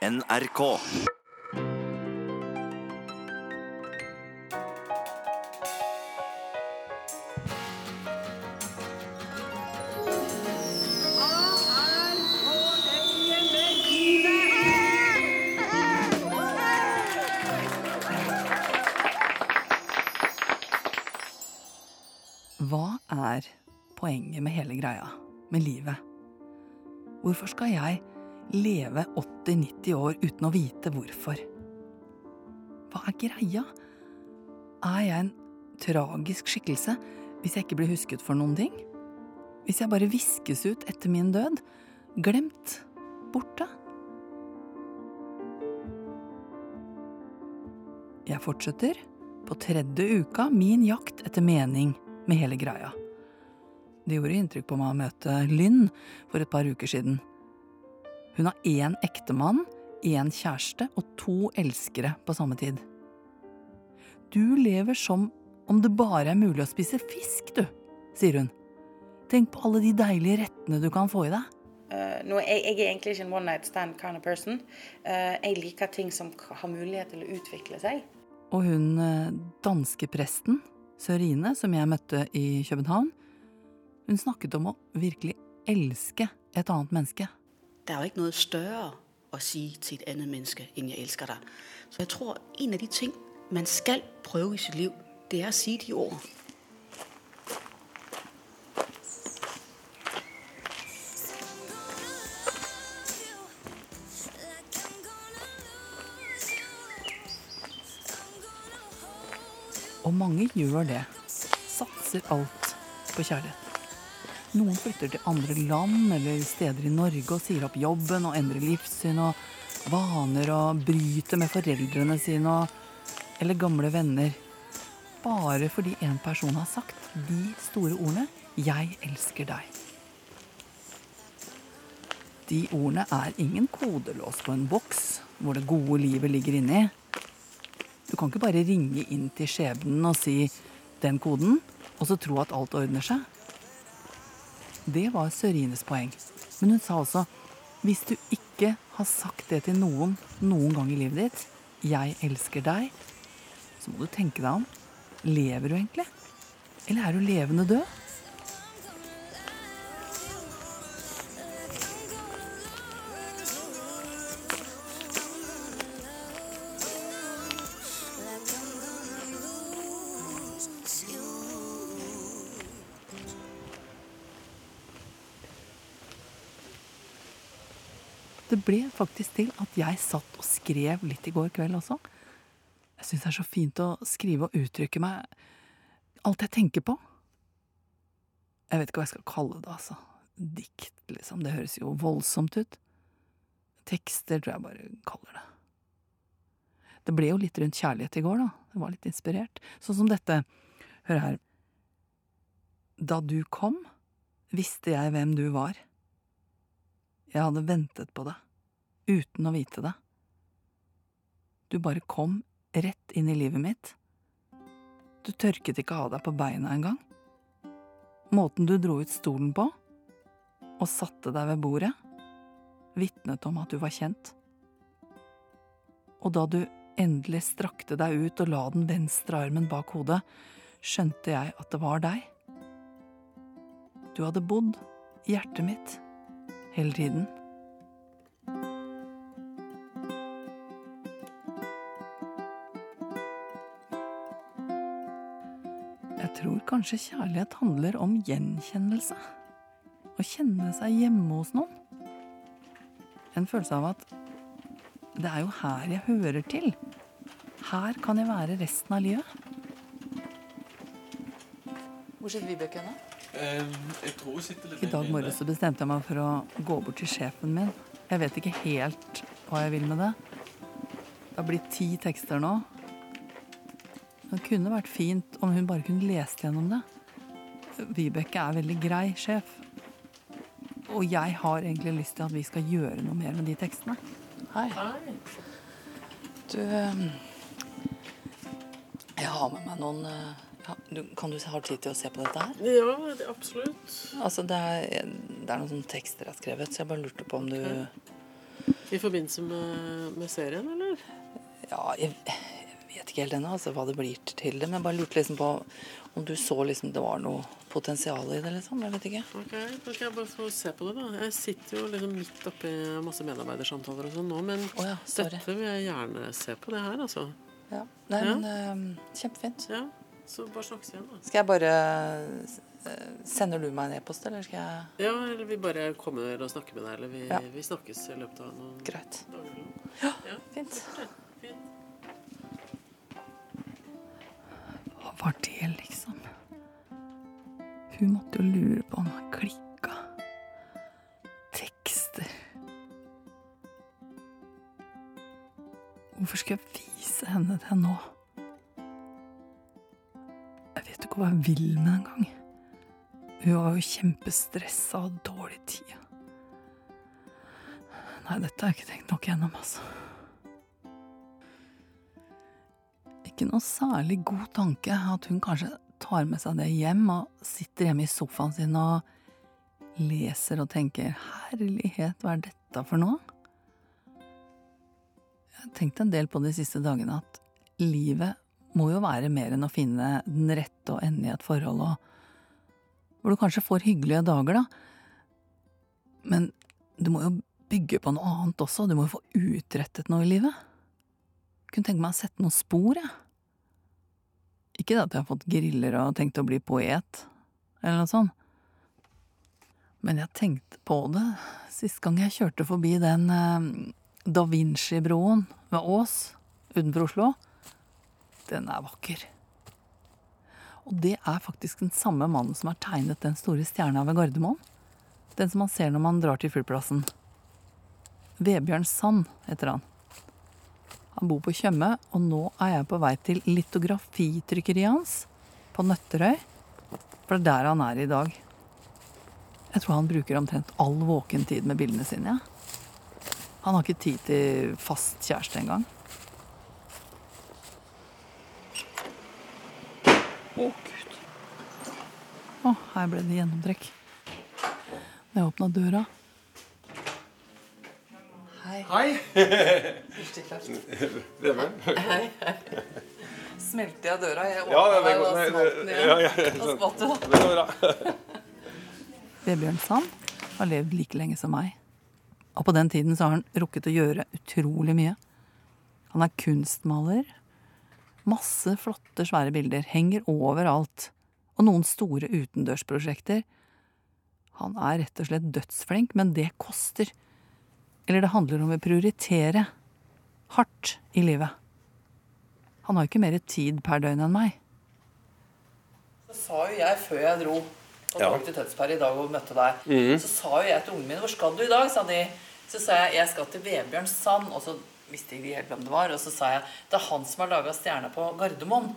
NRK. Hva er poenget med hele greia, med livet? Hvorfor skal jeg leve 80-90 år uten å vite hvorfor? Hva er greia? Er jeg en tragisk skikkelse hvis jeg ikke blir husket for noen ting? Hvis jeg bare viskes ut etter min død? Glemt? Borte? Jeg fortsetter, på tredje uka, min jakt etter mening med hele greia. Det gjorde inntrykk på meg å møte Lynn for et par uker siden. Hun har én ektemann, én kjæreste og to elskere på samme tid. Du lever som om det bare er mulig å spise fisk, du, sier hun. Tenk på alle de deilige rettene du kan få i deg. Uh, no, jeg, jeg, er egentlig ikke en one night stand kind of person. Uh, jeg liker ting som har mulighet til å utvikle seg. Og hun uh, danske presten, Sørine, som jeg møtte i København, hun snakket om å virkelig elske et annet menneske. Det er jo ikke noe større å si til et annet menneske enn 'jeg elsker deg'. Så jeg tror en av de ting man skal prøve i sitt liv, det er å si de ord. Og mange gjør det. Satser alt på kjærlighet. Noen flytter til andre land eller steder i Norge og sier opp jobben og endrer livssyn og vaner og bryter med foreldrene sine og eller gamle venner. Bare fordi en person har sagt de store ordene 'Jeg elsker deg'. De ordene er ingen kodelås på en boks hvor det gode livet ligger inni. Du kan ikke bare ringe inn til skjebnen og si den koden, og så tro at alt ordner seg. Det var Sørines poeng. Men hun sa også hvis du ikke har sagt det til noen noen gang i livet ditt, 'jeg elsker deg', så må du tenke deg om. Lever du egentlig? Eller er du levende død? Det ble faktisk til at jeg satt og skrev litt i går kveld også. Jeg syns det er så fint å skrive og uttrykke meg alt jeg tenker på. Jeg vet ikke hva jeg skal kalle det, altså. Dikt, liksom. Det høres jo voldsomt ut. Tekster tror jeg bare kaller det. Det ble jo litt rundt kjærlighet i går, da. Det var litt inspirert. Sånn som dette. Hør her. Da du kom, visste jeg hvem du var. Jeg hadde ventet på det, uten å vite det. Du bare kom rett inn i livet mitt. Du tørket ikke av deg på beina engang. Måten du dro ut stolen på, og satte deg ved bordet, vitnet om at du var kjent. Og da du endelig strakte deg ut og la den venstre armen bak hodet, skjønte jeg at det var deg. Du hadde bodd i hjertet mitt hele tiden. Jeg tror kanskje kjærlighet handler om gjenkjennelse. Å kjenne seg hjemme hos noen. En følelse av at det er jo her jeg hører til. Her kan jeg være resten av livet. Hvor sitter Vibeke nå? Litt I dag morges bestemte jeg meg for å gå bort til sjefen min. Jeg vet ikke helt hva jeg vil med det. Det har blitt ti tekster nå. Det kunne vært fint om hun bare kunne lest gjennom det. Vibeke er veldig grei sjef. Og jeg har egentlig lyst til at vi skal gjøre noe mer med de tekstene. Hei. Hei. Du eh, Jeg har med meg noen eh, ja, du, Kan du ha tid til å se på dette her? Ja, det, absolutt. Altså, det er, det er noen sånne tekster jeg har skrevet, så jeg bare lurte på om du I forbindelse med, med serien, eller? Ja, jeg, jeg vet ikke helt ennå altså, hva det blir til det, men jeg bare lurte liksom på om du så liksom det var noe potensial i det, liksom. Jeg vet ikke. Ok, Da skal jeg bare få se på det, da. Jeg sitter jo liksom midt oppi masse medarbeidersamtaler og sånn nå, men oh, ja, dette vil jeg gjerne se på, det her, altså. Ja. Nei, Ja. men eh, kjempefint. Ja, så bare snakkes igjen, da. Skal jeg bare eh, Sender du meg en e-post, eller skal jeg Ja, eller vi bare kommer og snakker med deg, eller vi, Ja. vi snakkes i løpet av noen Greit. dager. Ja, Ja. fint. Fint. Hva var det, liksom? Hun måtte jo lure på om han klikka. Tekster. Hvorfor skal jeg vise henne det nå? Hva jeg vil med en gang. Hun var jo kjempestressa og dårlig tid. Nei, dette har jeg ikke tenkt nok gjennom, altså. Ikke noe særlig god tanke at hun kanskje tar med seg det hjem og sitter hjemme i sofaen sin og leser og tenker 'herlighet, hva er dette for noe'? Jeg har tenkt en del på de siste dagene at livet må jo være mer enn å finne den rette og ende i et forhold, og hvor du kanskje får hyggelige dager, da. Men du må jo bygge på noe annet også, du må jo få utrettet noe i livet. Jeg kunne tenke meg å sette noen spor, jeg. Ikke at jeg har fått griller og tenkt å bli poet, eller noe sånt. Men jeg tenkte på det sist gang jeg kjørte forbi den eh, Da Vinci-broen ved Ås utenfor Oslo. Den er vakker. Og det er faktisk den samme mannen som har tegnet den store stjerna ved Gardermoen. Den som man ser når man drar til flyplassen. Vebjørn Sand heter han. Han bor på Tjøme, og nå er jeg på vei til litografitrykkeriet hans på Nøtterøy. For det er der han er i dag. Jeg tror han bruker omtrent all våken tid med bildene sine. Ja. Han har ikke tid til fast kjæreste engang. Å, gud. Å, her ble det gjennomtrekk. Da jeg åpna døra Hei. Hei! Hei, hei. Smelte jeg døra? Jeg åpna det deg, og smalt den igjen. ja, ja, sånn. skvatt du. Det går bra. Vebjørn Sand har levd like lenge som meg. Og på den tiden så har han rukket å gjøre utrolig mye. Han er kunstmaler. Masse flotte, svære bilder. Henger overalt. Og noen store utendørsprosjekter. Han er rett og slett dødsflink, men det koster. Eller det handler om å prioritere hardt i livet. Han har jo ikke mer tid per døgn enn meg. Så sa jo jeg før jeg dro og Ja. til Tønsberg i dag og møtte deg, så sa jo jeg til ungene mine 'Hvor skal du i dag?' sa de. Så sa jeg 'Jeg skal til Vebjørn Sand', og så visste ikke helt hvem det var. Og så sa jeg 'Det er han som har laga stjerna på Gardermoen'.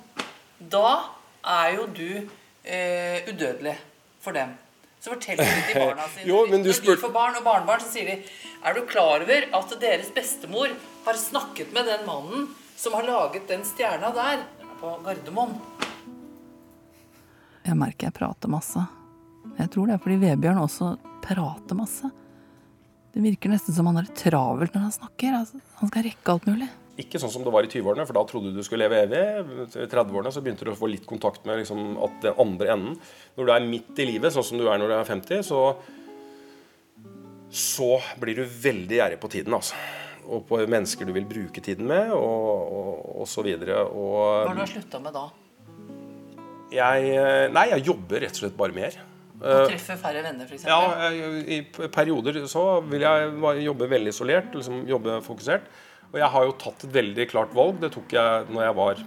Da er jo du eh, udødelig for dem. Så forteller de til barna sine Jo, men du Når spurte- de får barn og barnebarn, så sier de 'Er du klar over at deres bestemor har snakket med den mannen som har laget den stjerna der på Gardermoen?' Jeg merker jeg prater masse. Jeg tror det er fordi Vebjørn også prater masse. Det virker nesten som han har det travelt når han snakker. Altså, han skal rekke alt mulig. Ikke sånn som det var i 20-årene, for da trodde du du skulle leve evig. I 30-årene så begynte du å få litt kontakt med liksom, at den andre enden. Når du er midt i livet, sånn som du er når du er 50, så, så blir du veldig gjerrig på tiden. altså. Og på mennesker du vil bruke tiden med, og, og, og så videre. Hva har Og du slutta med da? jeg Nei, jeg jobber rett og slett bare mer. Å treffe færre venner, f.eks.? Ja, i perioder så vil jeg jobbe veldig isolert, liksom jobbe fokusert. Og jeg har jo tatt et veldig klart valg. Det tok jeg når jeg var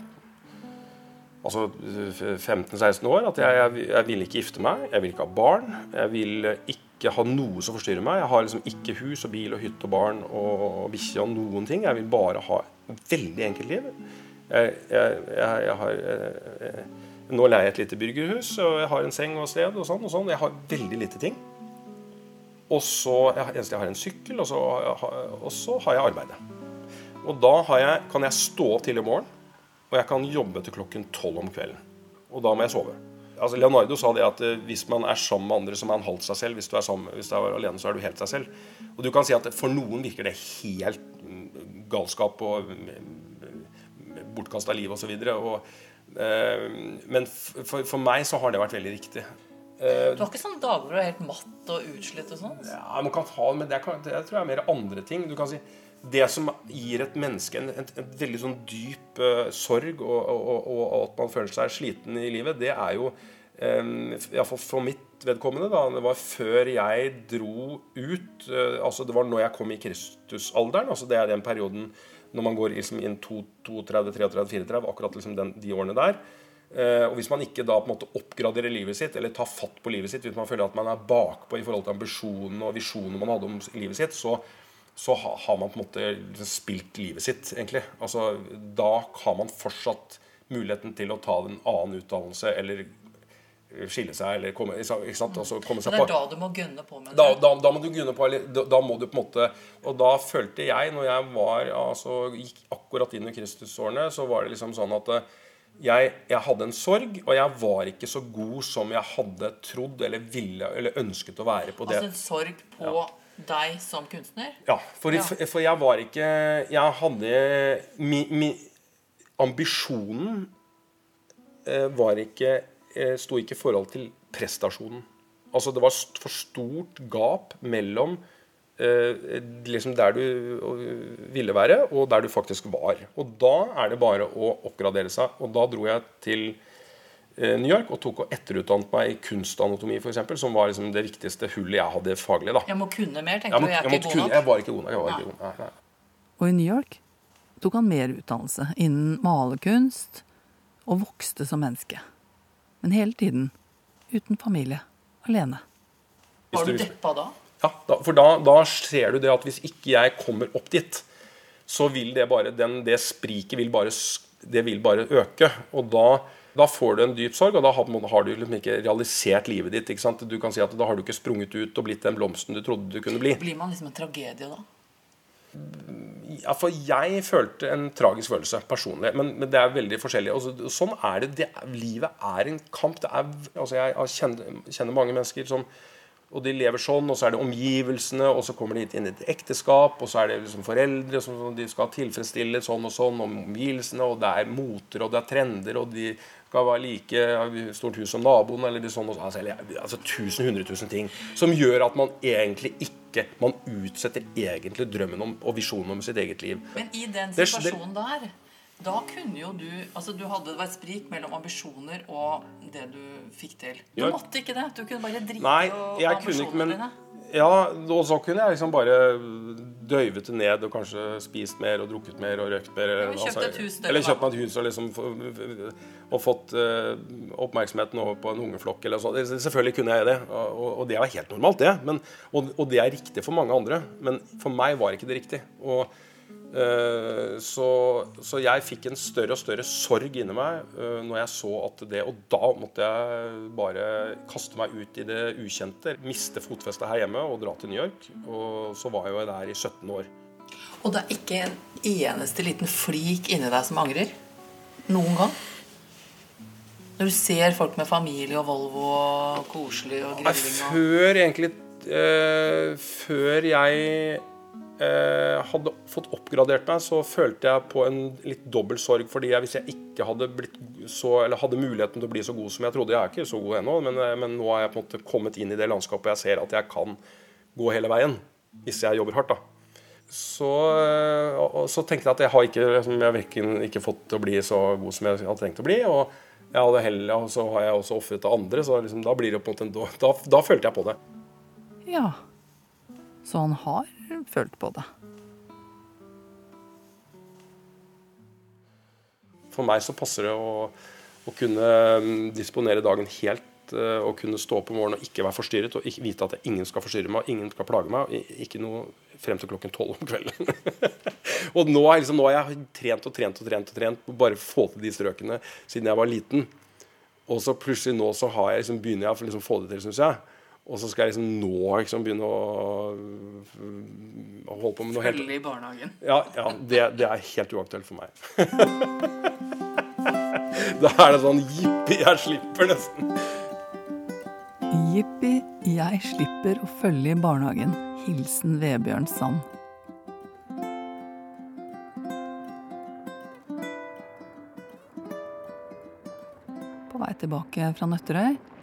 altså 15-16 år. At jeg, jeg, jeg vil ikke gifte meg, jeg vil ikke ha barn. Jeg vil ikke ha noe som forstyrrer meg. Jeg har liksom ikke hus og bil og hytte og barn og, og bikkje og noen ting. Jeg vil bare ha et veldig enkelt liv. Jeg, jeg, har jeg, Nå leier jeg et lite burgerhus, og jeg har en seng og sted og sånn. og sånn. Jeg har veldig lite ting. Og så jeg, jeg har en sykkel, og så, og så har jeg arbeidet. Og da har jeg, kan jeg stå til i morgen, og jeg kan jobbe til klokken tolv om kvelden. Og da må jeg sove. altså Leonardo sa det at eh, hvis man er sammen med andre, så må man holde seg selv. Hvis du er, sammen, hvis du er alene, så er du helt seg selv. Og du kan si at for noen virker det helt mm, galskap og bortkasta liv osv. Eh, men for, for meg så har det vært veldig riktig. Eh, du har ikke sånne dager hvor du er helt matt og utslitt og sånn? Ja, man kan ha men det, kan, det tror jeg er mer andre ting. Du kan si det som gir et menneske en, en, en veldig sånn dyp uh, sorg, og, og, og, og, at man føler seg sliten i livet, det er jo um, Iallfall for mitt vedkommende, da, det var før jeg dro ut uh, altså Det var når jeg kom i Kristusalderen. altså Det er den perioden når man går liksom inn 32, 33, 34, akkurat liksom den, de årene der. Uh, og Hvis man ikke da på en måte oppgraderer livet sitt, eller tar fatt på livet sitt, hvis man føler at man er bakpå i forhold til ambisjonene og visjonene man hadde om livet sitt, så så har man på en måte liksom spilt livet sitt, egentlig. Altså, da har man fortsatt muligheten til å ta en annen utdannelse eller skille seg eller komme, ikke sant? Altså, komme seg på. Det er da du må gunne på med det? Da, da, da, må du gunne på. Eller, da, da, må du på en måte Og da følte jeg, når jeg var, altså, gikk akkurat inn i Kristusårene, så var det liksom sånn at eh, jeg, jeg, hadde en sorg, og jeg var ikke så god som jeg hadde trodd eller ville eller ønsket å være på det. Altså en sorg på ja deg som kunstner? Ja, for, ja. for jeg var ikke Jeg hadde mi, mi, Ambisjonen eh, var ikke sto ikke i forhold til prestasjonen. Altså det var for stort gap mellom eh, liksom der du ville være, og der du faktisk var. Og da er det bare å oppgradere seg. Og da dro jeg til Eh, New York og tok og etterutdannet meg i kunstanatomi, for eksempel, som var liksom det viktigste hullet jeg hadde faglig. da. Jeg må kunne mer, tenkte du. Jeg er ikke god nok. Jeg var ikke god nok. Var ikke god. Nei, nei. Og i New York tok han mer utdannelse innen malerkunst og vokste som menneske. Men hele tiden uten familie. Alene. Var du deppa da? Ja, da, for da, da, ser du det at hvis ikke jeg kommer opp dit, så vil det bare den, Det spriket vil bare, det vil bare øke. Og da da får du en dyp sorg, og da har du liksom ikke realisert livet ditt. ikke sant? Du kan si at Da har du ikke sprunget ut og blitt den blomsten du trodde du kunne bli. Blir man liksom en tragedie da? For jeg følte en tragisk følelse personlig. Men, men det er veldig forskjellig. Og sånn er det, det. Livet er en kamp. Er, altså jeg kjenner, kjenner mange mennesker som og de lever sånn, og så er det omgivelsene, og så kommer de inn i et ekteskap, og så er det liksom foreldre som de skal tilfredsstille sånn og sånn, og omgivelsene, og det er moter, og det er trender, og de skal være like stort hus som naboen, eller sånn, altså, altså tusen, hundre tusen ting. Som gjør at man egentlig ikke Man utsetter egentlig drømmen om og visjonen om sitt eget liv. Men i den situasjonen der da kunne jo du Altså, du hadde det var et sprik mellom ambisjoner og det du fikk til. Du ja. måtte ikke det. Du kunne bare drite i ambisjonene dine. Ja, og så kunne jeg liksom bare døyvet det ned og kanskje spist mer og drukket mer og røkt mer. Eller kjøpt altså, et hus. Eller kjøpt meg et hus og liksom og fått uh, oppmerksomheten over på en ungeflokk eller sånt. Selvfølgelig kunne jeg det, og, og det var helt normalt, det. Men, og, og, det er riktig for mange andre. Men for meg var ikke det riktig. Og så, så, jeg fikk en større og større sorg inni meg uh, når jeg så at det Og da måtte jeg bare kaste meg ut i det ukjente. Miste fotfestet her hjemme og dra til New York. Og så var jeg jo der i 17 år. Og det er ikke en eneste liten flik inni deg som angrer? Noen gang? Når du ser folk med familie og Volvo og koselig og grilling og Før egentlig eh, Før jeg eh, hadde fått oppgradert meg, så følte jeg på en litt dobbel sorg. fordi jeg, hvis jeg ikke hadde så, hadde muligheten til å bli så god som jeg trodde Jeg er ikke så god ennå, men, eh, men nå har jeg på en måte kommet inn i det landskapet jeg ser at jeg kan gå hele veien. Hvis jeg jobber hardt, da. Så, eh, så tenkte jeg at jeg har ikke, liksom, jeg ikke fått til å bli så god som jeg hadde tenkt å bli. og heller, og så har jeg også ofret til andre, så liksom, da en måte da, da følte jeg på det. Ja. Så han har følt på det. For meg så passer det å, å kunne mm, disponere dagen helt å og kunne stå opp om morgenen og ikke være forstyrret og vite at ingen skal forstyrre meg, ingen skal plage meg. Ikke noe frem til klokken tolv om kvelden. og nå, liksom, har jeg trent og trent og trent og trent på bare få til de strøkene siden jeg var liten. Og så plutselig nå så jeg liksom, begynner jeg å liksom få det til, syns jeg. Og så skal jeg liksom nå liksom begynne å, å holde på med noe helt Følge i barnehagen. Ja, ja det, det, er helt uaktuelt for meg. Da er det sånn jippi, jeg slipper nesten. Jippi, jeg slipper å følge i barnehagen. Hilsen Vebjørn Sand. På vei tilbake fra Nøtterøy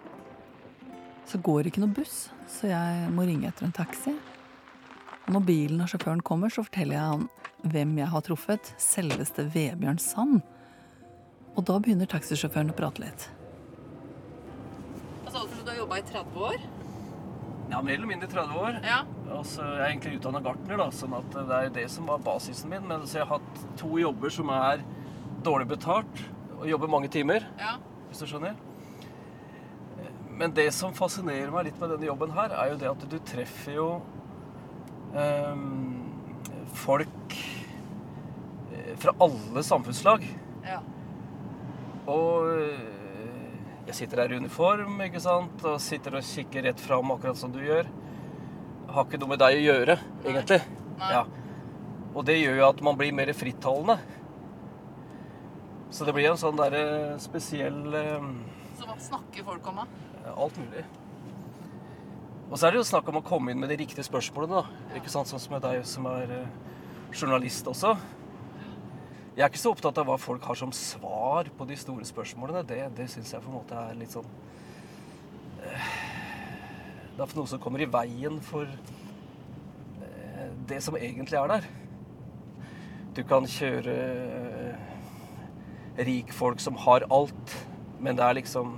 så går det ikke noe buss, så jeg må ringe etter en taxi. Og når bilen og sjåføren kommer, så forteller jeg han hvem jeg har truffet. Selveste Vebjørn Sand. Og da begynner taxisjåføren å prate litt. Hva sa du for noe? Du har jobba i 30 år? Ja, mer eller mindre 30 år. Ja. Altså, jeg er egentlig utdanna gartner, da, sånn at det er det som var basisen min. Men så jeg har hatt to jobber som er dårlig betalt, og jobber mange timer, ja. hvis du skjønner. Men det som fascinerer meg litt med denne jobben her, er jo det at du treffer jo ehm, folk eh, fra alle samfunnslag. Ja. Og eh, jeg sitter her i uniform, ikke sant, og sitter og kikker rett fram akkurat som du gjør. Har ikke noe med deg å gjøre, egentlig. Nei. Ja. Og det gjør jo at man blir mer frittalende. Så det blir en sånn derre spesiell eh, Så hva snakker folk om, da? Alt mulig. Og så er det jo snakk om å komme inn med de riktige spørsmålene, da. Ikke sant, sånn som med deg som er eh, journalist også. Jeg er ikke så opptatt av hva folk har som svar på de store spørsmålene. Det, det syns jeg på en måte er litt sånn eh, Det er noe som kommer i veien for eh, det som egentlig er der. Du kan kjøre rikfolk som har alt, men det er liksom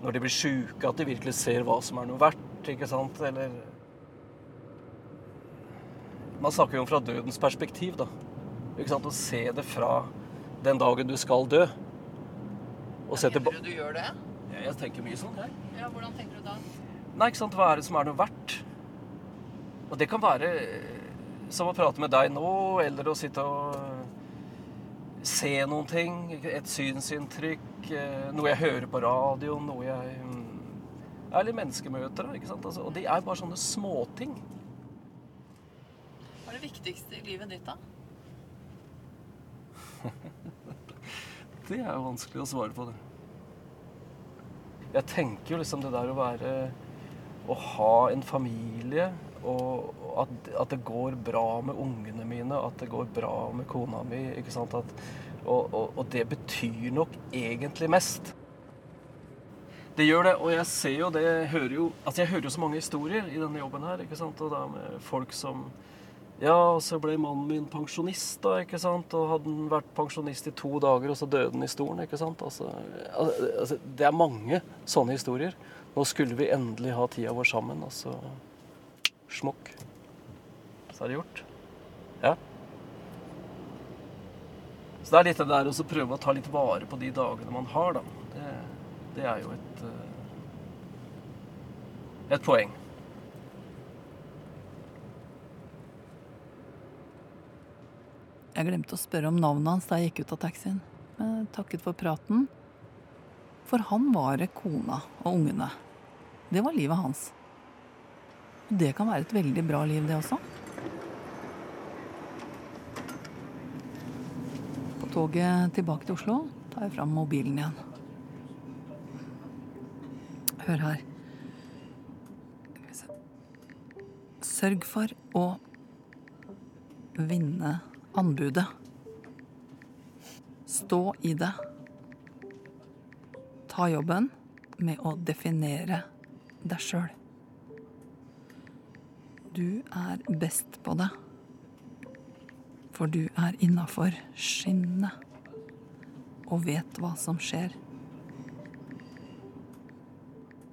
når de blir sjuke, at de virkelig ser hva som er noe verdt, ikke sant? Eller Man snakker jo om fra dødens perspektiv, da. Ikke sant? Å se det fra den dagen du skal dø. Og se tilbake du du gjør det? Ja, Jeg tenker mye sånn, jeg. Ja, Hvordan tenker du da? Nei, ikke sant. Hva er det som er noe verdt? Og det kan være som å prate med deg nå, eller å sitte og se noen ting. Et synsinntrykk, eh, noe jeg hører på radioen, noe jeg er Eller menneskemøter, ikke sant. Altså, og de er bare sånne småting. Hva er det viktigste i livet ditt, da? Det er jo vanskelig å svare på, det. Jeg tenker jo liksom det der å være Å ha en familie, og at, at det går bra med ungene mine, at det går bra med kona mi, ikke sant. At, og, og, og det betyr nok egentlig mest. Det gjør det, og jeg ser jo det hører jo, Altså, jeg hører jo så mange historier i denne jobben her, ikke sant. Og er med folk som ja, og så ble mannen min pensjonist, da, ikke sant. Og hadde han vært pensjonist i to dager, og så døde han i stolen, ikke sant. Altså, altså, det er mange sånne historier. Nå skulle vi endelig ha tida vår sammen, og så smokk. Så er det gjort. Ja. Så det er litt det der å prøve å ta litt vare på de dagene man har, da. Det, det er jo et eh, et poeng. Jeg glemte å spørre om navnet hans da jeg gikk ut av taxien. Men takket for praten. For han var det kona og ungene. Det var livet hans. Det kan være et veldig bra liv, det også. På toget tilbake til Oslo tar jeg fram mobilen igjen. Hør her. Sørg for å vinne anbudet. Stå i det. Ta jobben med å definere deg sjøl. Du er best på det. For du er innafor skinnet og vet hva som skjer.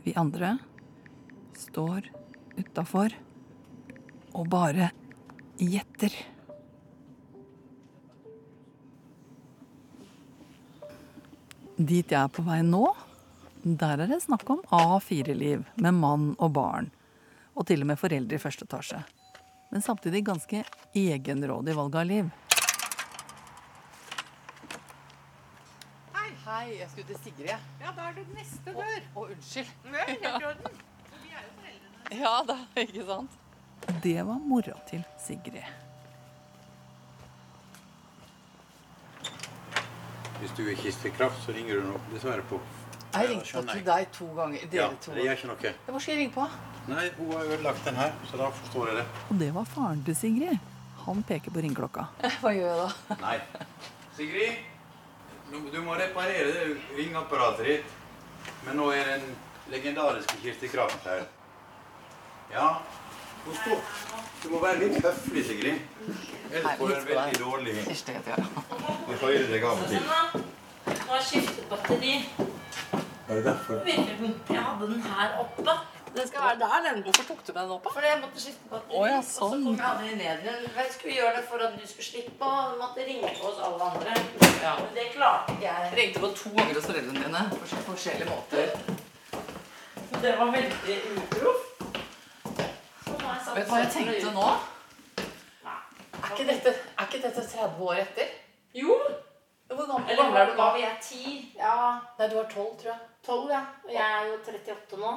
Vi andre står utafor og bare gjetter. Dit jeg er på vei nå, der er det snakk om A4-liv med mann og barn. Og til og med foreldre i første etasje. Men samtidig ganske egenrådig valg av liv. Hei, jeg skulle til Sigrid. Ja, da er det neste dør. Å, unnskyld. Nei, Ja da, ikke sant? Det var mora til Sigrid. Hvis du er kistekraft, så ringer du nå dessverre på. Jeg ringte skjønner til deg to ganger. Ja, Dere to. det gjør ikke noe. Hvor skal jeg ringe på? Nei, hun har ødelagt den her, så da forstår jeg det. Og det var faren til Sigrid. Han peker på ringeklokka. Hva gjør jeg da? Nei. Sigrid, du må reparere det ringeapparatet ditt. Men nå er den legendariske Kirsti Kraft her. Ja, hun står. Du må være litt høflig, Sigrid. Ellers får du en veldig dårlig Du hører deg av og til. Nå har jeg skiftet batteri. Er det derfor? Jeg hadde den her oppe. Den skal være der, den. Hvorfor tok du med den opp? Fordi jeg måtte skifte batteri. Oh, ja, Og så sånn. kom jeg aldri ned igjen. Jeg skulle gjøre det for at du skulle slippe å måtte ringe på oss alle andre. Ja. Men det klarte ikke jeg. Ringte på to ganger hos foreldrene dine på forskjellige måter. Det var veldig uproft. Vet du hva jeg sånn tenkte nå? Er ikke dette, er ikke dette 30 år etter? Jo. Hvor gammel Eller gammel er du var nå? vi er 10. Ja. Nei, du er 12, tror jeg. 12, ja. Og jeg er jo 38 nå.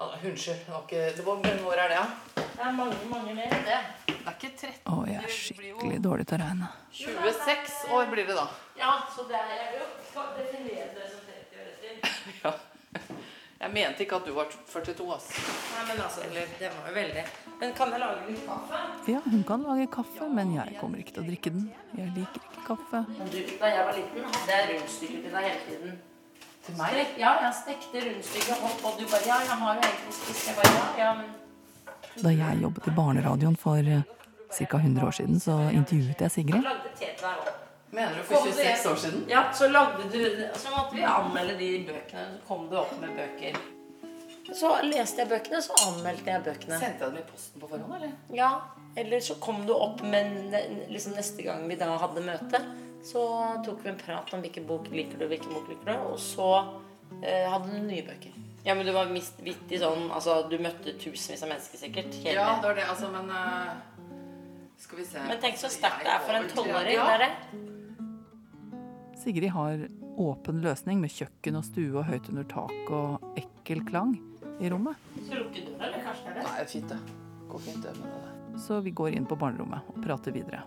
Ah, Unnskyld. det var ikke- det var- Hvor mange år er det, da? Det er mange, mange mer enn det. Det er ikke 13. Å, jeg er skikkelig dårlig til å regne. 26 år blir det, da. Ja, så det er, jeg jo definere det som 30 år etter. Ja. Jeg mente ikke at du var 42, altså. Nei, men altså, det var jo veldig Men kan jeg lage litt kaffe? Ja, hun kan lage kaffe, men jeg kommer ikke til å drikke den. Jeg liker ikke kaffe. Du, da jeg var liten, hadde jeg rundstykker til deg hele tiden. Til meg? Strek, ja, jeg stekte rundstykket opp, og du bare Ja, jeg har jo egentlig spist. Jeg bare Ja, ja, men Da jeg jobbet i barneradioen for ca. 100 år siden, så intervjuet jeg Sigrid. Mener du for 26 år siden? Ja, så lagde du Så måtte vi anmelde de bøkene. Så kom du opp med bøker. Så leste jeg bøkene, så anmeldte jeg bøkene. Sendte jeg dem i posten på forhånd, eller? Ja, eller så kom du opp med liksom neste gang vi da hadde møte. Så tok vi en prat om hvilken bok liker du, hvilken bok liker du, og så eh, hadde du nye bøker. Ja, men du var vittig sånn Altså, du møtte tusenvis av mennesker sikkert. Hele. Ja, det var det, altså, men uh, Skal vi se Men tenk så sterkt det er for en tolvåring. Ja. Det det. Sigrid har åpen løsning med kjøkken og stue og høyt under tak og ekkel klang i rommet. Så lukke døra, eller kanskje er det? Nei, fint det. Går fint det med det der. Så vi går inn på barnerommet og prater videre.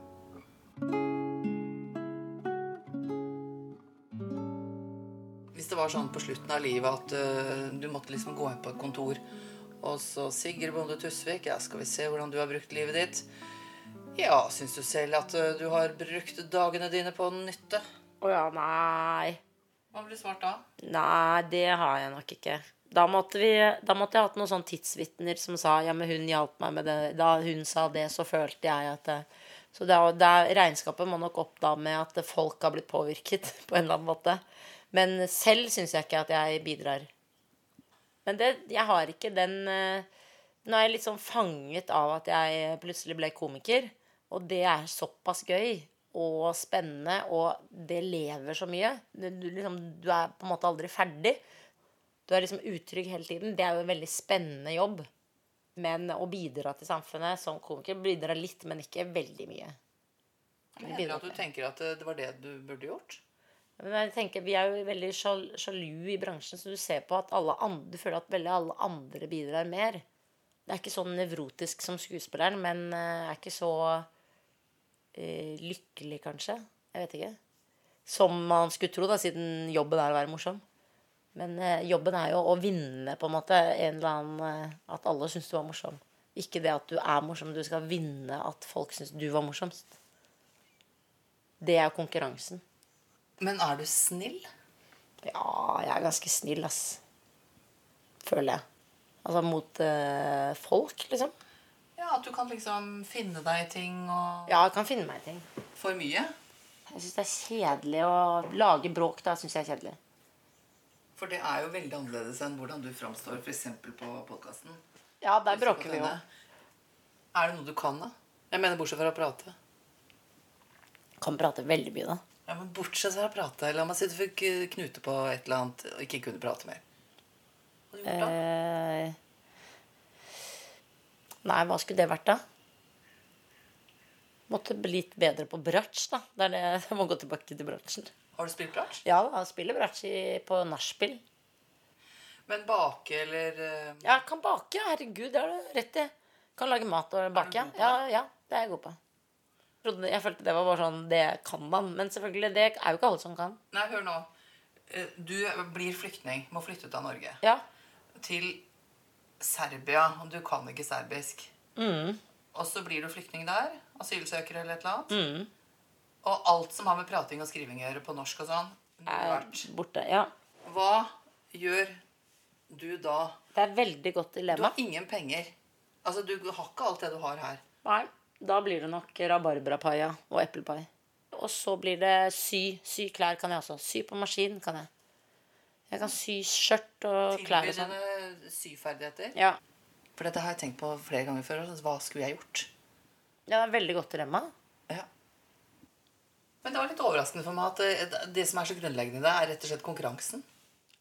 Var sånn på slutten av livet at uh, du måtte liksom gå inn på et kontor, og så Sigrid Bonde Tusvik, ja, skal vi se hvordan du har brukt livet ditt. Ja, syns du selv at uh, du har brukt dagene dine på nytte? Å ja, nei. Hva ble svart da? Nei, det har jeg nok ikke. Da måtte, vi, da måtte jeg hatt noen sånn tidsvitner som sa ja, men hun hjalp meg med det. Da hun sa det, så følte jeg at det, Så det, er- det, er- regnskapet må nok opp da med at folk har blitt påvirket på en eller annen måte. Men selv syns jeg ikke at jeg bidrar. Men det, jeg har ikke den eh, Nå er jeg litt sånn fanget av at jeg plutselig ble komiker. Og det er såpass gøy og spennende, og det lever så mye. Du, du, liksom, du er på en måte aldri ferdig. Du er liksom utrygg hele tiden. Det er jo en veldig spennende jobb. Men å bidra til samfunnet som komiker bidrar litt, men ikke veldig mye. Jeg Mener at du tenker at det var det du burde gjort? Men jeg tenker, Vi er jo veldig sjalu i bransjen, så du ser på at alle andre, du føler at veldig alle andre bidrar mer. Det er ikke sånn nevrotisk som skuespilleren, men eh, er ikke så eh, lykkelig, kanskje. Jeg vet ikke. Som man skulle tro, da, siden jobben er å være morsom. Men eh, jobben er jo å vinne, på en måte, en eller annen eh, At alle syns du var morsom. Ikke det at du er morsom, du skal vinne at folk syns du var morsomst. Det er konkurransen. Men er du snill? Ja, jeg er ganske snill, ass. Føler jeg. Altså mot eh, folk, liksom. Ja, at du kan liksom finne deg i ting og Ja, jeg kan finne meg i ting. For mye? Jeg syns det er kjedelig å lage bråk. Da syns jeg er kjedelig. For det er jo veldig annerledes enn hvordan du framstår f.eks. på podkasten. Ja, der bråker vi jo. Er det noe du kan, da? Jeg mener bortsett fra å prate. Kan prate veldig mye, da. Ja, men Bortsett fra å prate. La meg si du fikk eh, knute på et eller annet og ikke kunne prate mer. Hva gjort da? Eh, nei, hva skulle det vært, da? Måtte bli litt bedre på bratsj, da. Det er det jeg må gå tilbake til bratsjen. Har du spilt bratsj? Ja, jeg spiller bratsj på nachspiel. Men bake eller eh, Ja, jeg kan bake. Herregud, det har du rett i. Kan lage mat og bake. Ja, ja, det er jeg god på. jeg følte det var bare sånn Det kan man. Men selvfølgelig, det er jo ikke alle som kan. Nei, hør nå. Eh, Du blir flyktning, må flytte ut av Norge. Ja. Til Serbia, og du kan ikke serbisk. Mm. Og så blir du flyktning der, asylsøker eller et eller annet. Mm. Og alt som har med prating og skriving å gjøre på norsk og sånn, Er borte. Ja. hva gjør du da? Det er veldig godt dilemma. Du har ingen penger. Altså, du har ikke alt det du har her. Nei. Da blir det nok rabarbrapaia og eplepai. Og så blir det sy. Sy klær kan jeg også. Sy på maskin kan jeg. Jeg kan sy skjørt og klær Tilby og sånn. dine syferdigheter. Ja. For dette har jeg tenkt på flere ganger før. Hva skulle jeg gjort? ja, det er et veldig godt dilemma. Men det var litt overraskende for meg at det, det som er så grunnleggende i det, er rett og slett konkurransen.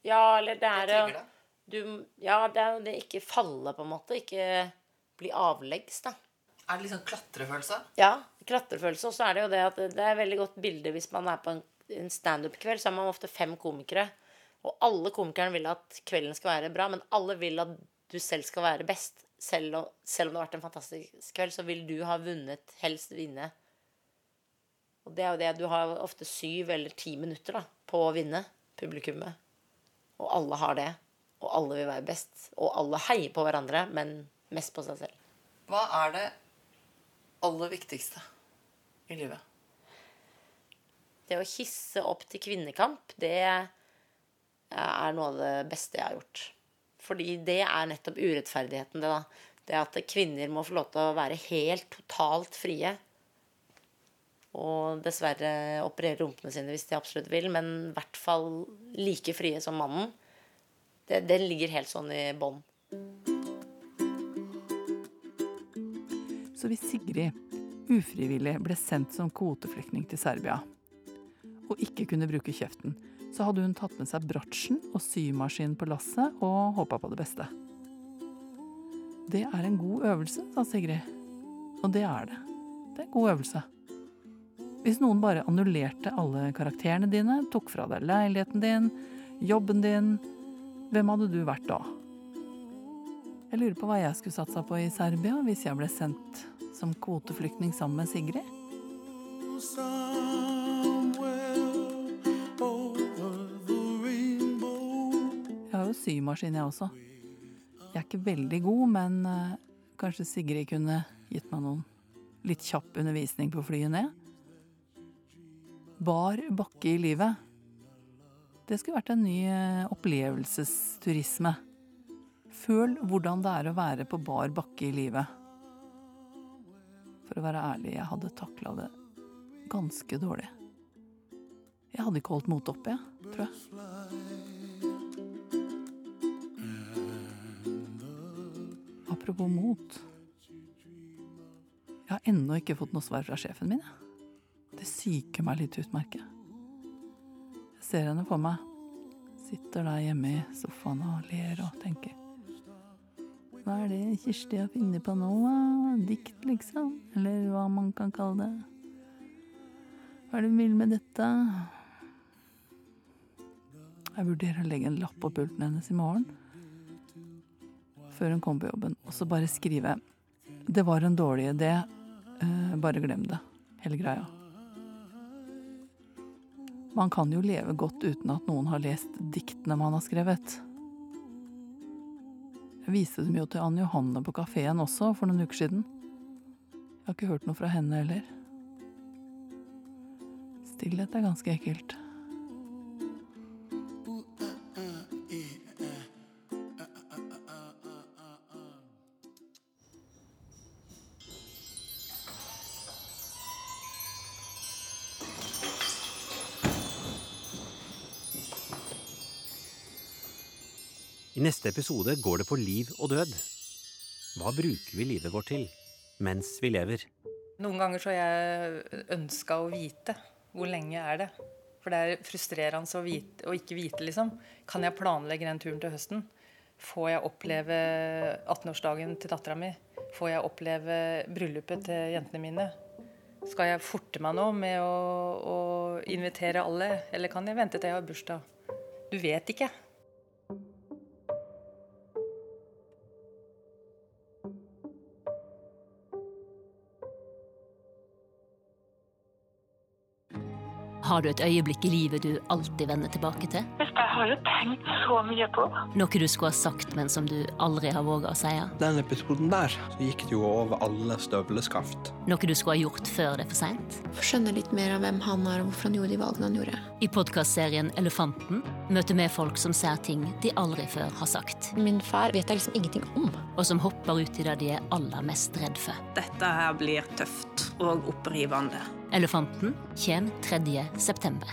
Ja, eller det er Det jo du, Ja, det er jo det ikke falle, på en måte. Ikke bli avleggs, da. Er det liksom klatrefølelse? Ja, klatrefølelse. Og så er det jo det at det er et veldig godt bilde hvis man er på en, en standup-kveld, så er man ofte fem komikere. Og alle komikerne vil at kvelden skal være bra, men alle vil at du selv skal være best. Selv, om- selv om det har vært en fantastisk kveld, så vil du ha vunnet, helst vinne. Og det er jo det, du har ofte syv eller ti minutter da, på å vinne publikummet. Og alle har det. Og alle vil være best. Og alle heier på hverandre, men mest på seg selv. Hva er det aller viktigste i livet? Det å hisse opp til kvinnekamp, det er noe av det beste jeg har gjort. Fordi det er nettopp urettferdigheten, det da. Det at kvinner må få lov til å være helt totalt frie. Og dessverre operere rumpene sine hvis de absolutt vil, men i hvert fall like frie som mannen. Det, det ligger helt sånn i bånn. Så hvis Sigrid ufrivillig ble sendt som kvoteflyktning til Serbia, og ikke kunne bruke kjeften, så hadde hun tatt med seg bratsjen og symaskinen på lasset og håpa på det beste. Det er en god øvelse, sa Sigrid. Og det er det. Det er en god øvelse. Hvis noen bare annullerte alle karakterene dine, tok fra deg leiligheten din, jobben din, hvem hadde du vært da? Jeg lurer på hva jeg skulle satsa på i Serbia hvis jeg ble sendt som kvoteflyktning sammen med Sigrid. Jeg har jo symaskin, jeg også. Jeg er ikke veldig god, men eh, kanskje Sigrid kunne gitt meg noen litt kjapp undervisning på flyet ned? Bar bakke i livet. Det skulle vært en ny eh, opplevelsesturisme. Føl hvordan det er å være på bar bakke i livet. For å være ærlig, jeg hadde takla det ganske dårlig. Jeg hadde ikke holdt motet oppe, jeg, tror jeg. Apropos mot. Jeg har ennå ikke fått noe svar fra sjefen min. jeg. Det syker meg litt ut, merker jeg. Jeg ser henne for meg. Sitter der hjemme i sofaen og ler og tenker. Hva er det Kirsti har funnet på nå? Dikt, liksom? Eller hva man kan kalle det. Hva er det hun vil med dette? Jeg vurderer å legge en lapp på pulten hennes i morgen. Før hun kommer på jobben. Og så bare skrive 'Det var en dårlig idé. eh, bare glem det'. Hele greia. Man kan jo leve godt uten at noen har lest diktene man har skrevet. Jeg viste dem jo til Anne Johanne på kafeen også for noen uker siden. Jeg har ikke hørt noe fra henne heller. Stillhet er ganske ekkelt. I neste episode går det på liv og død. Hva bruker vi livet vårt til mens vi lever? Noen ganger så har jeg ønska å vite. Hvor lenge er det? For det er frustrerende å, vite, å ikke vite, liksom. Kan jeg planlegge den turen til høsten? Får jeg oppleve 18-årsdagen til dattera mi? Får jeg oppleve bryllupet til jentene mine? Skal jeg forte meg nå med å, å invitere alle, eller kan jeg vente til jeg har bursdag? Du vet ikke. Har du et øyeblikk i livet du alltid vender tilbake til? Jeg har jo tenkt så mye på. Noe du skulle ha sagt, men som du aldri har våga å si? Den episoden der så gikk det jo over alle støvleskaft. Noe du skulle ha gjort før det er for seint? Skjønne litt mer av hvem han er, og hvorfor han gjorde de valgene han gjorde. I podkastserien Elefanten møter vi folk som ser ting de aldri før har sagt. Min far vet jeg liksom ingenting om. Og som hopper ut i det de er aller mest redd for. Dette her blir tøft og opprivende. Elefanten kommer 3. september.